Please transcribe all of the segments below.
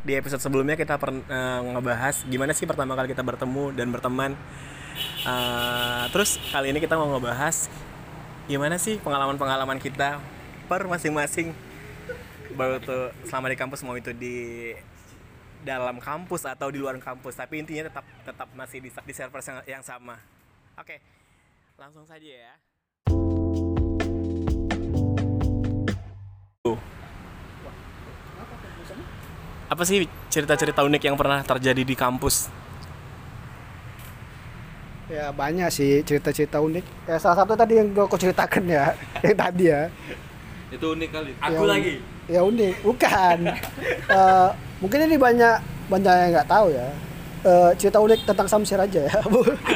di episode sebelumnya kita pernah uh, ngebahas gimana sih pertama kali kita bertemu dan berteman. Uh, terus kali ini kita mau ngebahas gimana sih pengalaman-pengalaman kita per masing-masing. Baru tuh selama di kampus mau itu di dalam kampus atau di luar kampus. Tapi intinya tetap tetap masih di, di server yang, yang sama. Oke langsung saja ya apa sih cerita-cerita unik yang pernah terjadi di kampus? Ya banyak sih cerita-cerita unik. Ya salah satu tadi yang gue ceritakan ya yang tadi ya. Itu unik kali. Aku ya, lagi. ya unik. Bukan. Uh, mungkin ini banyak banyak yang nggak tahu ya. Uh, cerita unik tentang Samsir aja ya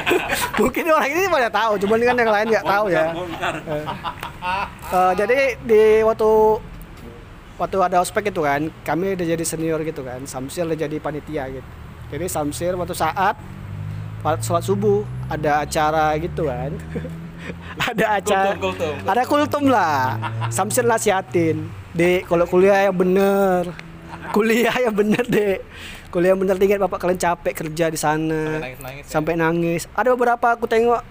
mungkin orang ini banyak tahu cuman kan yang lain nggak tahu ya. Uh, uh, jadi di waktu waktu ada ospek itu kan kami udah jadi senior gitu kan. Samsir udah jadi panitia gitu. Jadi Samsir waktu saat sholat subuh ada acara gitu kan. Ada acara kultum, kultum. ada kultum lah. Samsir nasihatin dek kalau kuliah yang bener. Kuliah yang bener dek. Kuliah yang bener tinggal bapak kalian capek kerja di sana. Nangis, nangis, ya? sampai ya? nangis. Ada beberapa aku tengok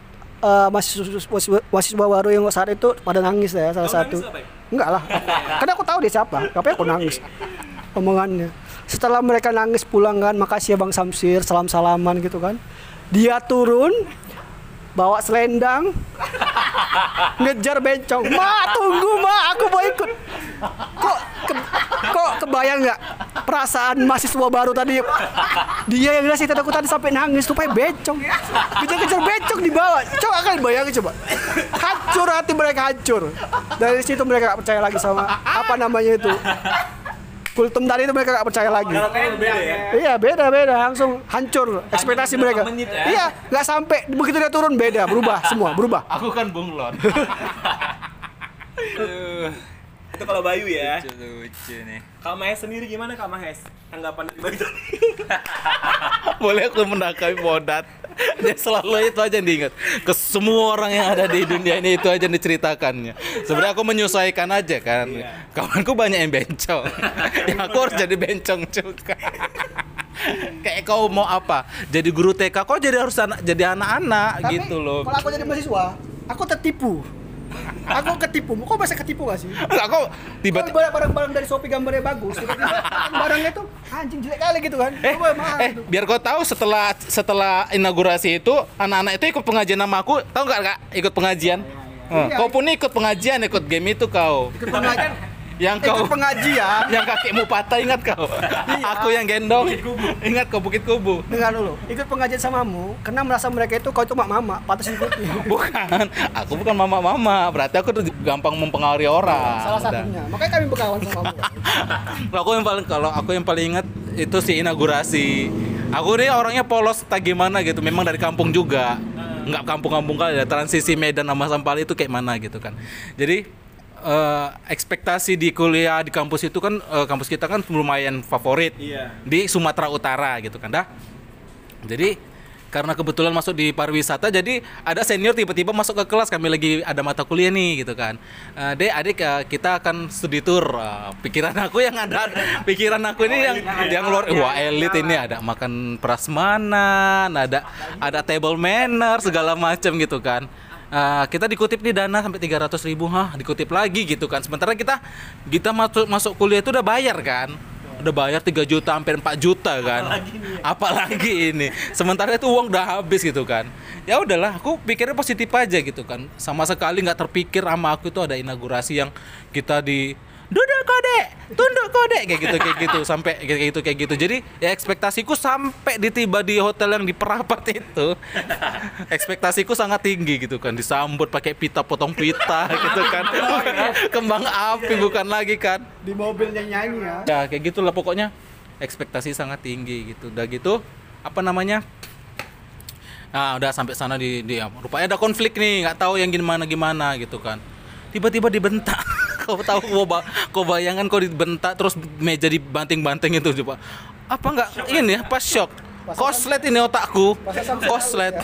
uh, mahasiswa, mahasiswa baru yang saat itu pada nangis ya salah oh, satu. ya? enggak lah. Karena aku tahu dia siapa tapi aku nangis. Omongannya. Setelah mereka nangis pulang kan makasih ya bang Samsir salam salaman gitu kan. Dia turun bawa selendang ngejar bencong. Ma tunggu ma aku mau ikut. Kok ke, kok kebayang nggak? Perasaan mahasiswa baru tadi. Dia yang ngasih tadi sampai nangis supaya bencong. Kejar-kejar bencong dibawa coba kalian bayangin coba. Hancur hati mereka hancur. Dari situ mereka gak percaya lagi sama apa namanya itu kultum tadi itu mereka gak percaya lagi. beda ya? Iya beda beda langsung hancur ekspektasi mereka. ya? Iya nggak sampai begitu dia turun beda berubah semua berubah. Aku kan bunglon. itu kalau Bayu ya. Lucu, lucu nih. Kalau Mahes sendiri gimana Kak Mahes? Tanggapan dari Bayu Boleh aku mendakai bodat. Dia selalu itu aja yang diingat. Ke semua orang yang ada di dunia ini itu aja yang diceritakannya. Sebenarnya aku menyesuaikan aja kan. Iya. Kawanku banyak yang bencong. ya aku harus jadi bencong juga. Kayak kau mau apa? Jadi guru TK kok jadi harus anak jadi anak-anak gitu loh. Kalau aku jadi mahasiswa, aku tertipu aku ketipu. Kok masa ketipu gak sih? Enggak kok tiba-tiba barang-barang dari Shopee gambarnya bagus? Tiba-tiba barangnya tuh anjing jelek kali gitu kan. Eh, Coba, maaf, eh gitu. biar kau tahu setelah setelah inaugurasi itu anak-anak itu ikut pengajian nama aku. Tahu nggak kak? Ikut pengajian? Oh. iya, kau pun ikut pengajian ikut game itu kau. Ikut pengajian yang kau pengajian. yang kakimu patah ingat kau? Iya. aku yang gendong. Ingat kau bukit kubu? Dengar dulu. Ikut pengajian samamu karena merasa mereka itu kau itu mak mama patah ikuti bukan. Aku bukan mama mama. Berarti aku tuh gampang mempengaruhi orang. Salah satunya. Makanya kami berkawan sama kamu aku yang paling kalau aku yang paling ingat itu si inaugurasi. Aku nih orangnya polos tak gimana gitu. Memang dari kampung juga. Nggak kampung-kampung kali ya. Transisi Medan sama Sampali itu kayak mana gitu kan. Jadi uh, ekspektasi di kuliah di kampus itu kan uh, kampus kita kan lumayan favorit iya. di Sumatera Utara gitu kan dah. Jadi karena kebetulan masuk di pariwisata jadi ada senior tiba-tiba masuk ke kelas kami lagi ada mata kuliah nih gitu kan uh, dek adik uh, kita akan studi tour uh, pikiran aku yang ada pikiran aku ini yang yang luar wah elit ini ada makan prasmanan ada ada table manner segala macam gitu kan uh, kita dikutip di dana sampai 300 ribu hah? Dikutip lagi gitu kan. Sementara kita kita masuk masuk kuliah itu udah bayar kan? Udah bayar 3 juta hampir 4 juta kan? Apalagi, nih, apalagi ini. Sementara itu uang udah habis gitu kan? Ya udahlah aku pikirnya positif aja gitu kan. Sama sekali nggak terpikir sama aku itu ada inaugurasi yang kita di duduk kode tunduk kode kayak gitu kayak gitu sampai kayak gitu kayak gitu. Jadi ya ekspektasiku sampai ditiba di hotel yang di Perapat itu ekspektasiku sangat tinggi gitu kan. Disambut pakai pita potong pita gitu kan. Kembang api bukan lagi kan. Di mobilnya nyanyi ya. Ya kayak gitulah pokoknya. Ekspektasi sangat tinggi gitu. Udah gitu apa namanya? Nah, udah sampai sana di, di rupanya ada konflik nih, nggak tahu yang gimana gimana gitu kan. Tiba-tiba dibentak kau tahu kau, ba kau bayangkan kau dibentak terus meja dibanting-banting itu coba. Apa enggak? Ini apa shock. Koslet ini otakku. Koslet.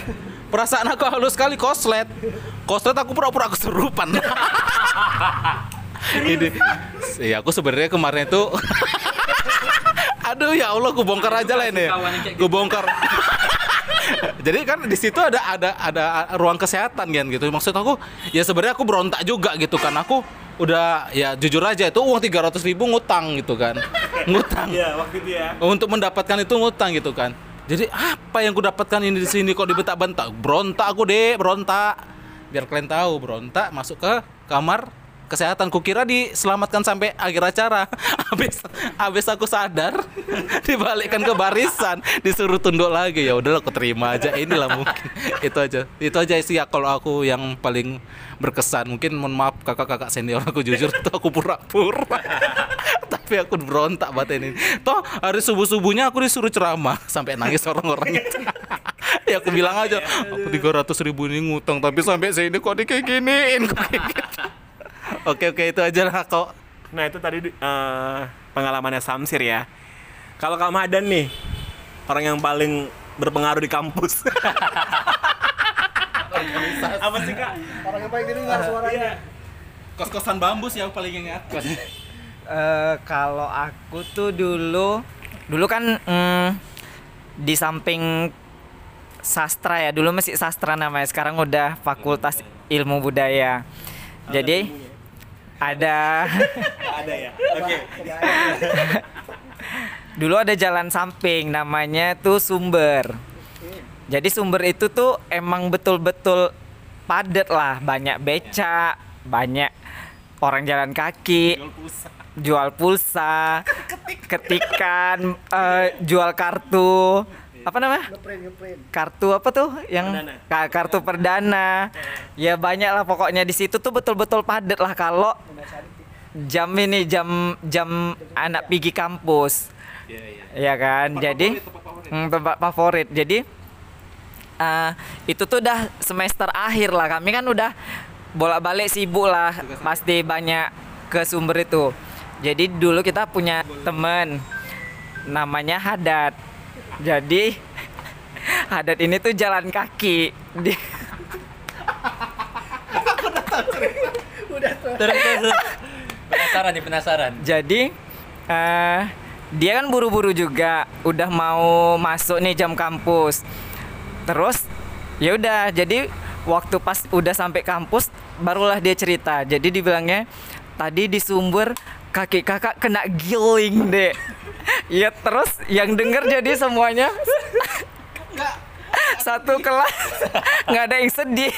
perasaan aku halus sekali koslet. Koslet aku pura-pura kesurupan ini. Ya aku sebenarnya kemarin itu Aduh ya Allah, gue bongkar aja lah ini. Gue bongkar. Jadi kan di situ ada ada ada ruang kesehatan kan gitu. Maksud aku ya sebenarnya aku berontak juga gitu kan. Aku udah ya jujur aja itu uang 300 ribu ngutang gitu kan. Ngutang. Iya, waktu itu ya. Untuk mendapatkan itu ngutang gitu kan. Jadi apa yang ku dapatkan ini di sini kok dibentak-bentak? Berontak aku deh, berontak. Biar kalian tahu, berontak masuk ke kamar kesehatan. Kukira diselamatkan sampai akhir acara. Habis habis aku sadar dibalikkan ke barisan. Disuruh tunduk lagi. Ya udahlah aku terima aja. Inilah mungkin. Itu aja. Itu aja sih ya kalau aku yang paling berkesan. Mungkin mohon maaf kakak-kakak senior aku jujur tuh aku pura-pura. Tapi aku berontak batin ini. Toh hari subuh subuhnya aku disuruh ceramah. Sampai nangis orang-orang itu. Ya aku bilang aja aku 300 ribu ini ngutang tapi sampai sini kok di kok kayak. Oke oke itu aja lah kok Nah, itu tadi eh, pengalamannya Samsir ya. Kalau Kak Madan nih, orang yang paling berpengaruh di kampus. Apa sih, Kak? Orang yang paling didengar suaranya. kos-kosan bambu sih aku paling ingat Eh, kalau aku tuh dulu dulu kan mm, di samping sastra ya dulu masih sastra namanya sekarang udah fakultas ilmu budaya jadi ada. Ada ya. Oke. dulu ada jalan samping namanya tuh sumber. Jadi sumber itu tuh emang betul-betul padat lah. Banyak beca banyak orang jalan kaki jual pulsa. ketikan eh, jual kartu apa namanya? Ngeprint, ngeprint. kartu apa tuh? Yang Perdana. Ka- kartu perdana. Ya banyak lah pokoknya. Di situ tuh betul-betul padat lah kalau jam ini jam jam anak pergi kampus. Ya kan? Jadi Hmm, tempat favorit. Jadi eh, itu tuh udah semester akhir lah. Kami kan udah bolak-balik sibuk lah. Pasti banyak ke sumber itu. Jadi dulu kita punya temen. Namanya Hadat jadi Hadat ini tuh jalan kaki di Terus, terus, terus. Penasaran nih, penasaran. jadi eh dia kan buru-buru juga udah mau masuk nih jam kampus terus ya udah jadi waktu pas udah sampai kampus barulah dia cerita jadi dibilangnya tadi di sumber kaki kakak kena giling deh ya terus yang denger jadi semuanya. Satu kelas. Nggak ada yang sedih.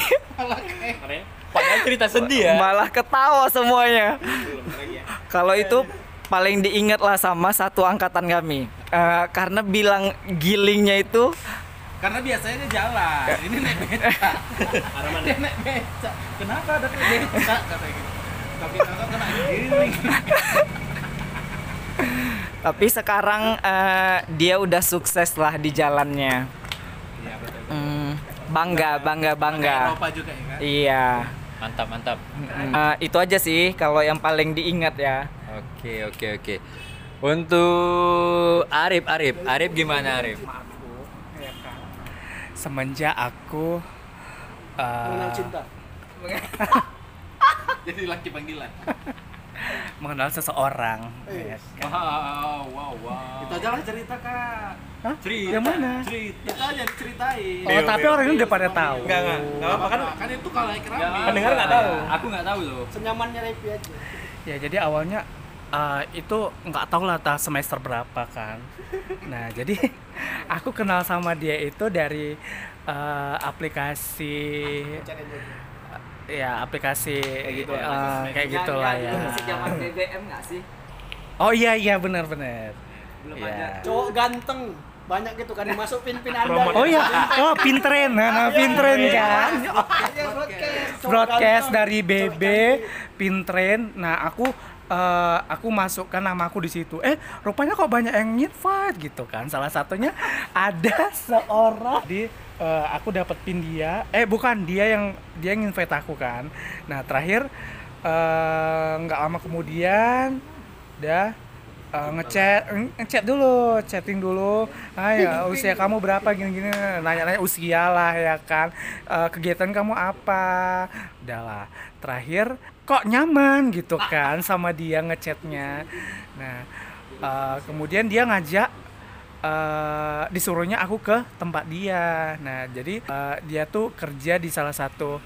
Padahal cerita sedih ya. malah ketawa semuanya. Kalau itu paling diingat lah sama satu angkatan kami. Eh, karena bilang gilingnya itu karena biasanya dia jalan. Ini naik beca. Dia naik beca. Kenapa ada beca? Kata gitu. Tapi kakak kena giling tapi sekarang eh, dia udah sukses lah di jalannya. Iya betul Hmm, bangga bangga bangga. Eropa juga ya kan? Iya. Mantap, mantap. Eh, itu aja sih kalau yang paling diingat ya. Oke, oke, oke. Untuk Arif, Arif, Arif gimana Arif? semenjak aku uh, Mengenal cinta. jadi laki panggilan mengenal seseorang. Eh. ya kan. wow wow wow itu aja lah cerita kak Hah? cerita Yang mana? cerita itu aja diceritain Oh, tapi orang ini udah pada tahu. Enggak, enggak. Enggak apa-apa kan. kan itu kalau kerami Pendengar nggak tahu. Aku nggak tahu loh. Senyamannya Revi aja. Ya jadi awalnya uh, itu nggak tahu lah tah semester berapa kan. Nah jadi aku kenal sama dia itu dari uh, aplikasi ya aplikasi kayak gitu lah, uh, kayak gitulah ya. BBM nggak sih Oh iya iya benar-benar. Ya. Cowok ganteng banyak gitu kan dimasukin pin anda. Oh iya, oh pintren, nah, nah pintren kan. Iya, broadcast. Broadcast dari BB Pintren. Nah, aku eh, aku masukkan nama aku di situ. Eh, rupanya kok banyak yang invite gitu kan. Salah satunya ada seorang di eh, aku dapat pin dia. Eh, bukan dia yang dia yang invite aku kan. Nah, terakhir eh, nggak lama kemudian udah eh, ngechat ngechat dulu chatting dulu. Ya usia kamu berapa? Gini-gini. Nanya-nanya usia lah ya kan. Eh, kegiatan kamu apa? Udahlah terakhir kok nyaman? Gitu kan sama dia ngechatnya. Nah Eh, kemudian dia ngajak eh, disuruhnya aku ke tempat dia. Nah jadi eh, dia tuh kerja di salah satu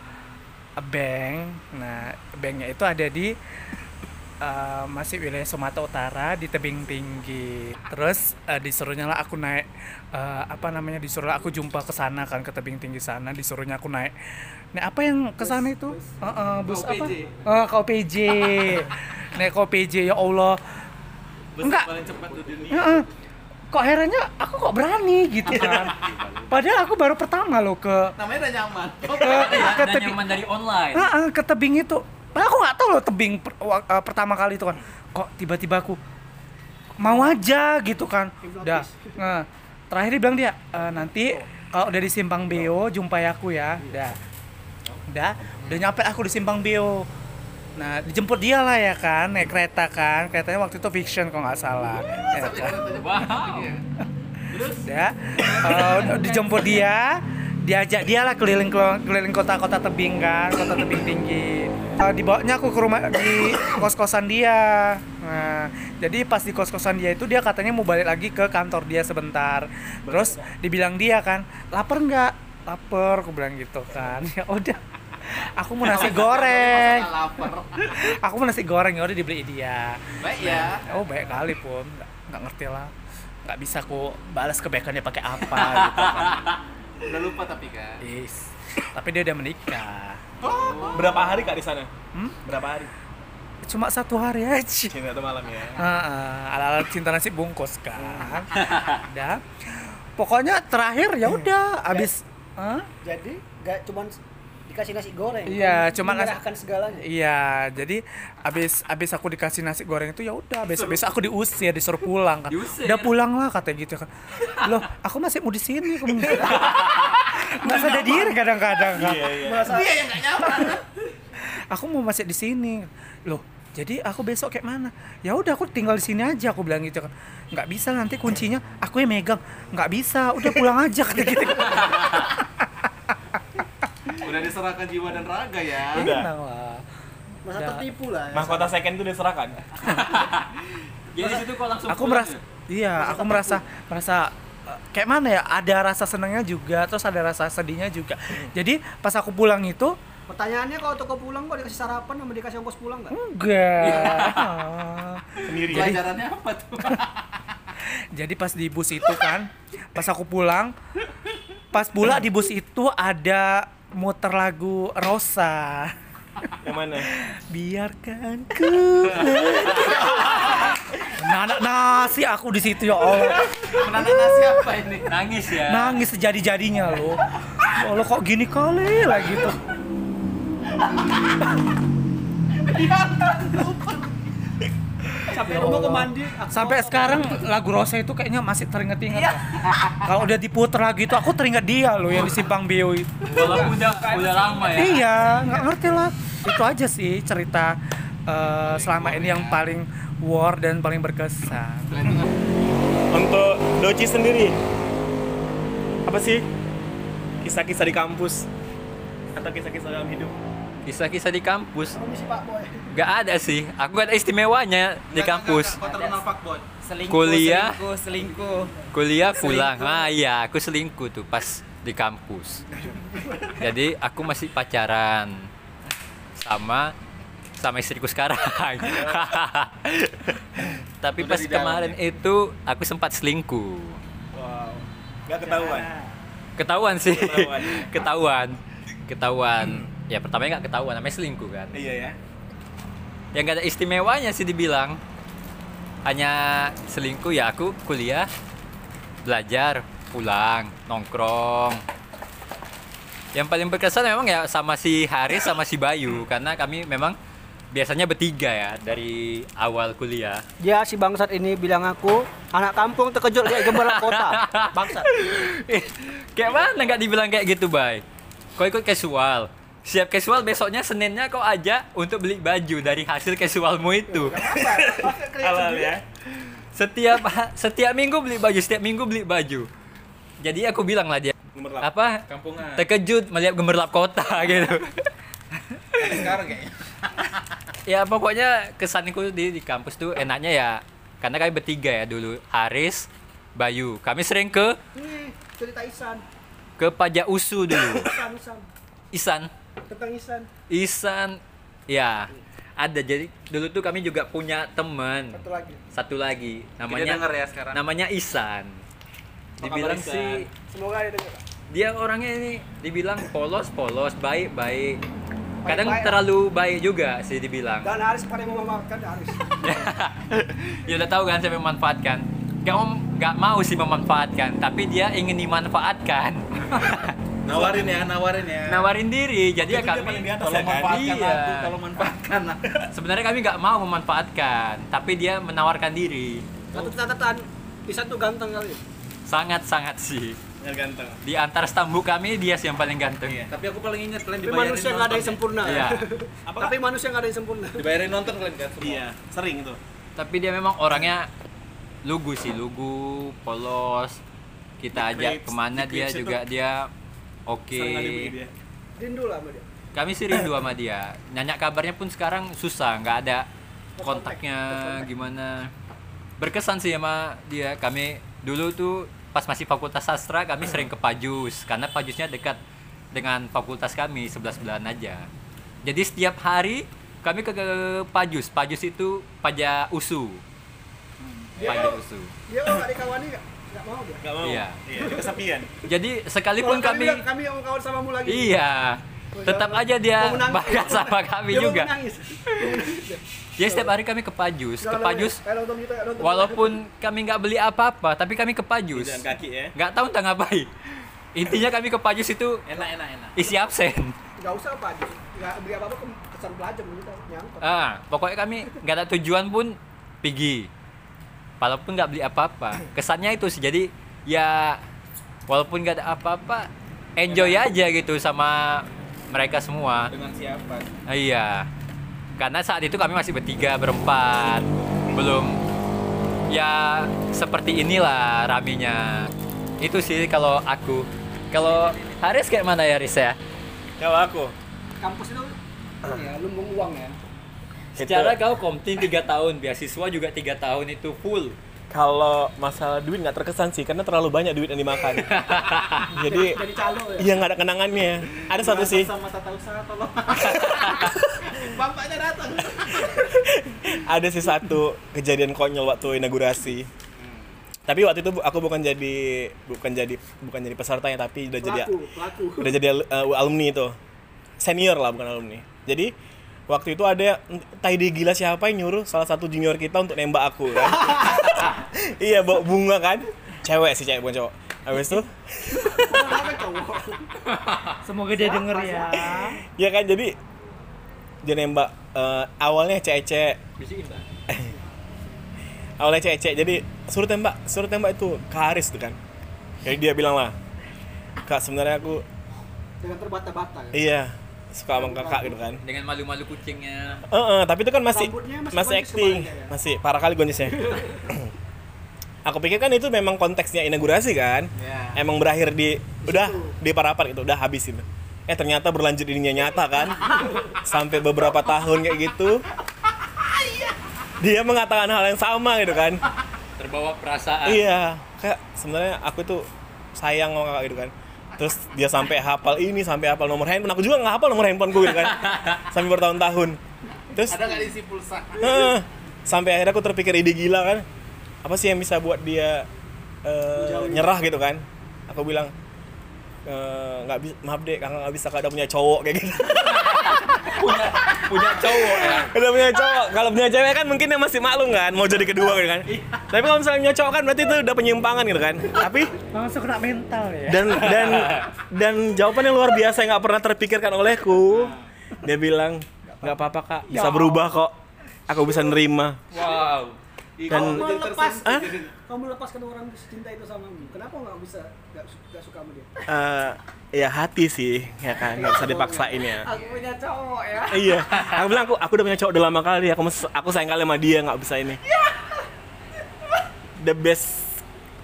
bank. Nah banknya itu ada di eh, masih wilayah Sumatera Utara di tebing tinggi terus eh, disuruhnya lah aku naik eh, apa namanya disuruh aku jumpa ke sana kan ke tebing tinggi sana disuruhnya aku naik. Naik apa yang ke sana itu? Eh, eh, bus apa? Eh, ke OPJ naik ke OPJ ya Allah. Enggak. Heeh. Kok herannya aku kok berani gitu kan? Padahal aku baru pertama loh ke Namanya udah nyaman. ke, ke tebing nyaman dari online. Heeh, ke tebing itu. Padahal aku nggak tahu loh tebing per- eh, pertama kali itu kan. Kok tiba-tiba aku mau aja gitu kan. Udah. Nah, terakhir dia bilang dia "Eh, nanti kalau udah di simpang Beo jumpai aku ya. Udah. Udah. Udah nyampe aku di simpang Beo nah dijemput dia lah ya kan naik kereta kan. Keretanya waktu itu fiction kalau nggak salah. Ya kan? Wow. ya eh, dijemput dia diajak dia lah keliling keliling kota-kota tebing kan kota tebing tinggi. Eh, dibawanya aku ke rumah di kos-kosan dia. Nah jadi pas di kos-kosan dia itu dia katanya mau balik lagi ke kantor dia sebentar. Terus dibilang dia kan lapar nggak? Lapar aku bilang gitu kan. Ya udah aku mau nasi goreng aku mau nasi goreng ya udah dibeli dia Baik ya. oh baik kali pun nggak, nggak ngerti lah nggak bisa aku balas kebaikannya pakai apa gitu kan Udah lupa tapi kan. Is. tapi dia udah menikah Berapa hari kak di sana? Hmm? Berapa hari? cuma satu hari aja Cinta itu malam ya. ala ala cinta nasi bungkus kan udah pokoknya terakhir ya udah abis Hah? Jadi gak cuman dikasih nasi goreng. Iya, cuman nasi- menyerahkan segalanya. Iya, jadi abis abis aku dikasih nasi goreng itu ya udah, abis abis aku diusir, disuruh pulang kan. Diusir? Udah pulang lah katanya gitu kan. Loh, aku masih mau di sini. kamu. Nggak sadar diri kadang-kadang kan. Iya, yang gak nyaman. Aku mau masih di sini. Loh, jadi aku besok kayak mana? Ya udah aku tinggal di sini aja aku bilang gitu kan. Nggak bisa nanti kuncinya aku yang megang. Nggak bisa, udah pulang aja kata gitu. Udah diserahkan jiwa dan raga ya. Udah. Enak lah. Masa Udah. tertipu lah. ya. Mahkota second itu diserahkan. Jadi situ kok langsung aku merasa ya? iya aku merasa merasa eh, kayak mana ya ada rasa senangnya juga terus ada rasa sedihnya juga jadi pas aku pulang itu Pertanyaannya kalau toko pulang kok dikasih sarapan sama dikasih ongkos pulang nggak? enggak Sendiri. Pelajarannya apa tuh? jadi pas di bus itu kan pas aku pulang pas pula di bus itu ada muter lagu Rosa Yang mana? biarkan ku Nanak nasi aku di situ ya Allah Menanam nasi apa ini? Nangis ya. nangis sejadi-jadinya loh Ya Allah kok gini kali lah gitu Sampai rumah ke mandi. aku- sampai sekarang lagu Rosa itu kayaknya masih teringat-ingat loh. kalau udah diputer lagi itu aku teringat dia loh yang di Simpang Beo itu Walaupun udah udah lama ya. iya nggak ngerti lah itu aja sih cerita eh, selama ini yang paling war dan paling berkesan Untuk Doci sendiri, apa sih kisah-kisah di kampus atau kisah-kisah dalam hidup? Kisah-kisah di kampus Komisi Pak Boy. Gak ada sih. Aku gak ada istimewanya di kampus. Fuckboy. selingkuh Kuliah. selingkuh selingkuh Kuliah pulang. Ah iya, aku selingkuh tuh pas di kampus. Jadi aku masih pacaran sama sama istriku sekarang. Tapi Udah pas kemarin itu aku sempat selingkuh. Wow, nggak ketahuan. Ketahuan sih. Ketahuan. Ketahuan. Ketahuan. Ya pertamanya nggak ketahuan, namanya selingkuh kan. Iya ya. Yang gak ada istimewanya sih dibilang. Hanya selingkuh ya aku kuliah belajar pulang nongkrong. Yang paling berkesan memang ya sama si Haris sama si Bayu karena kami memang biasanya bertiga ya dari awal kuliah. Dia si bangsat ini bilang aku anak kampung terkejut lihat gemerlap kota. Bangsat. kayak mana nggak dibilang kayak gitu bay? Kau ikut casual siap casual besoknya seninnya kau aja untuk beli baju dari hasil casualmu itu Halal ya. setiap setiap minggu beli baju setiap minggu beli baju jadi aku bilang lah dia Gemerlap. apa Kampungan. terkejut melihat gemerlap kota gitu Sekarang kayaknya. ya pokoknya kesanku di di kampus tuh enaknya ya karena kami bertiga ya dulu Haris Bayu kami sering ke cerita Isan. ke pajak usu dulu Isan, Isan. Isan Tentang Isan. Isan ya ada jadi dulu tuh kami juga punya teman Satu lagi. satu lagi namanya denger ya sekarang. namanya Isan dibilang Isan? sih Semoga dia dengar. dia orangnya ini dibilang polos polos baik baik kadang lah. terlalu baik juga sih dibilang Dan Haris paling memanfaatkan Haris. ya udah tahu kan saya memanfaatkan gak, om gak mau sih memanfaatkan tapi dia ingin dimanfaatkan Nawarin ya, nawarin ya. nawarin diri jadi ya kami paling di atas Kalau ya kan? manfaatkan Iya. aku, kalau manfaatkan sebenarnya kami nggak mau memanfaatkan tapi dia menawarkan diri Satu catatan, Isan tuh ganteng kali. sangat sangat sih ganteng. di antara stambu kami dia sih yang paling ganteng Tapi aku paling ingat kalian Tapi dibayarin manusia nggak ada yang nonton. sempurna. Iya. Tapi manusia nggak ada yang sempurna. Dibayarin nonton kalian kan semua. Iya, sering tuh. tapi dia memang orangnya lugu sih lugu polos kita ajak ke mana di dia juga dia oke. Dia. Rindu lah sama dia. kami sih rindu sama dia. Nanya kabarnya pun sekarang susah nggak ada kontaknya gimana. Berkesan sih sama dia. Kami dulu tuh pas masih fakultas sastra kami sering ke Pajus karena Pajusnya dekat dengan fakultas kami sebelah sebelahan aja. Jadi setiap hari kami ke, ke Pajus. Pajus itu pajak usu pajak usu Dia nggak dikawani nggak nggak mau dia. Gak mau. Iya. Iya, kesepian. jadi sekalipun Kalau kami kami mau kawan samamu lagi. iya tetap aja dia bakat sama kami Dia juga menangis. Ya setiap hari kami ke Pajus, ke Pajus. Walaupun kami nggak beli apa-apa, tapi kami ke Pajus. Jalan kaki ya. Nggak tahu entah ngapain. Intinya kami ke Pajus itu Enak, enak, enak. isi absen. nggak usah apa aja nggak beli apa apa kesan pelajar kita nyangkut Ah, pokoknya kami nggak ada tujuan pun pergi. Walaupun nggak beli apa-apa. Kesannya itu sih. Jadi ya walaupun nggak ada apa-apa, enjoy aja gitu sama mereka semua. Dengan siapa? Iya. Karena saat itu kami masih bertiga, berempat. Belum ya seperti inilah raminya. Itu sih kalau aku. Kalau Haris kayak mana ya Haris ya? Kalau aku, kampus itu ya lumbung uang ya Secara kau komting 3 tahun, beasiswa juga 3 tahun itu full. kalau masalah duit nggak terkesan sih karena terlalu banyak duit yang dimakan. Jadi jadi calo ya iya nggak ada kenangannya. Ada satu sih. Sama tata usaha tolong. bapaknya datang ada sih satu kejadian konyol waktu inaugurasi. Tapi waktu itu aku bukan jadi bukan jadi bukan jadi pesertanya tapi udah jadi pelaku pelaku udah jadi uh, alumni itu. Senior lah bukan alumni. Jadi waktu itu ada ide gila siapa yang nyuruh salah satu junior kita untuk nembak aku kan. iya bawa bunga kan. Cewek sih cewek bukan cowok. Habis itu Semoga dia denger ya. ya kan jadi dia nembak eh, awalnya cece awalnya cece jadi suruh tembak suruh tembak itu ke Haris tuh kan jadi dia bilang lah kak sebenarnya aku dengan terbata-bata ya iya suka sama kakak gitu kan. Dengan malu-malu kucingnya. Eh, eh, tapi itu kan masih Rambutnya masih masih, acting. ya? masih parah kali goncisnya aku pikir kan itu memang konteksnya inaugurasi kan. Ya. emang berakhir di udah di parapat gitu udah habis itu. Eh ternyata berlanjut ininya nyata kan. Sampai beberapa tahun kayak gitu. Dia mengatakan hal yang sama gitu kan. Terbawa perasaan. iya. Kayak sebenarnya aku tuh sayang sama kakak gitu kan terus dia sampai hafal ini sampai hafal nomor handphone. Aku juga nggak hafal nomor handphoneku gitu kan. Sampai bertahun-tahun. Terus Ada nggak diisi pulsa? Heeh. sampai akhirnya aku terpikir ide gila kan. Apa sih yang bisa buat dia eh, nyerah gitu kan. Aku bilang "Eh, nggak bisa maaf deh kakak nggak bisa kakak udah punya cowok kayak gitu punya punya cowok ya. udah punya cowok. Kalau punya cewek kan mungkin dia masih maklum kan mau jadi kedua gitu kan. Tapi kalau misalnya punya cowok kan berarti itu udah penyimpangan gitu kan. Tapi Langsung kena mental ya. dan dan dan jawaban yang luar biasa yang nggak pernah terpikirkan olehku. Dia bilang nggak apa-apa kak. Bisa berubah kok. Aku bisa nerima. Wow. Dan kamu lepas. Hah? kamu lepaskan orang secinta itu sama kamu. Kenapa nggak bisa nggak su- nggak suka sama dia? Eh, ya hati sih ya kan? Nggak bisa dipaksain ya. Aku punya cowok ya. Iya. Aku bilang aku aku udah punya cowok udah lama kali. Aku aku sayang kali sama dia nggak bisa ini. The best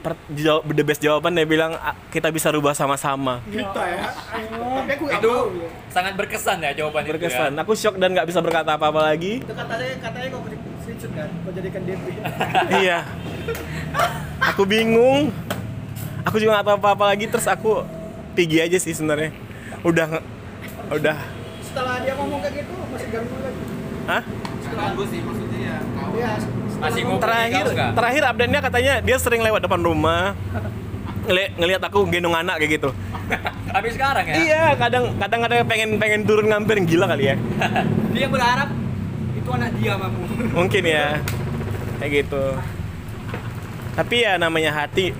per, the best jawaban dia bilang "Ah, kita bisa rubah sama-sama. Kita ya. Tapi aku Itu ya. sangat berkesan ya jawaban berkesan. Itu. aku shock dan nggak bisa berkata apa-apa lagi. Itu katanya katanya kok pengecut kan? Kau jadikan DP iya. Aku bingung. Aku juga nggak tahu apa-apa lagi terus aku pergi aja sih sebenarnya. Udah udah. Setelah dia ngomong kayak gitu masih ganggu lagi. Hah? Ganggu sih maksudnya ya. kau- iya Masih ngobrol terakhir terakhir update-nya katanya dia sering lewat depan rumah. Ngeli- ngelihat aku gendong anak kayak gitu. Tapi sekarang ya. iya kadang kadang kadang pengen pengen turun ngamper gila kali ya. Dia berharap itu anak dia mamu mungkin ya. Kayak gitu. Tapi ya namanya hati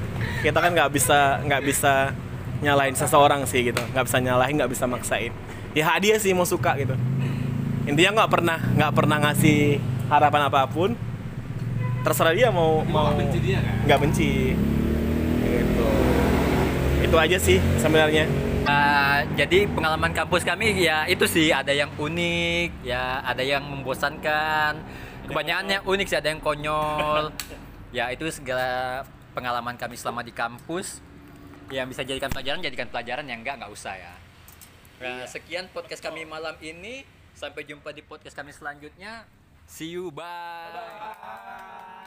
kita kan nggak bisa nggak bisa nyalain seseorang sih gitu. Nggak bisa nyalahin nggak bisa maksain. Ya hak dia sih mau suka gitu. Intinya nggak pernah nggak pernah ngasih harapan apa pun. Terserah dia mau mau nggak benci dia, kan? nggak benci. Gitu. Itu aja sih sebenarnya Ah, jadi pengalaman kampus kami ya itu sih ada yang unik, ya ada yang membosankan. Kebanyakannya unik sih, ada yang konyol. ya itu segala pengalaman kami selama di kampus yang bisa jadikan pelajaran jadikan pelajaran yang enggak nggak usah ya. Nah, sekian podcast kami malam ini. Sampai jumpa di podcast kami selanjutnya. See you, bye.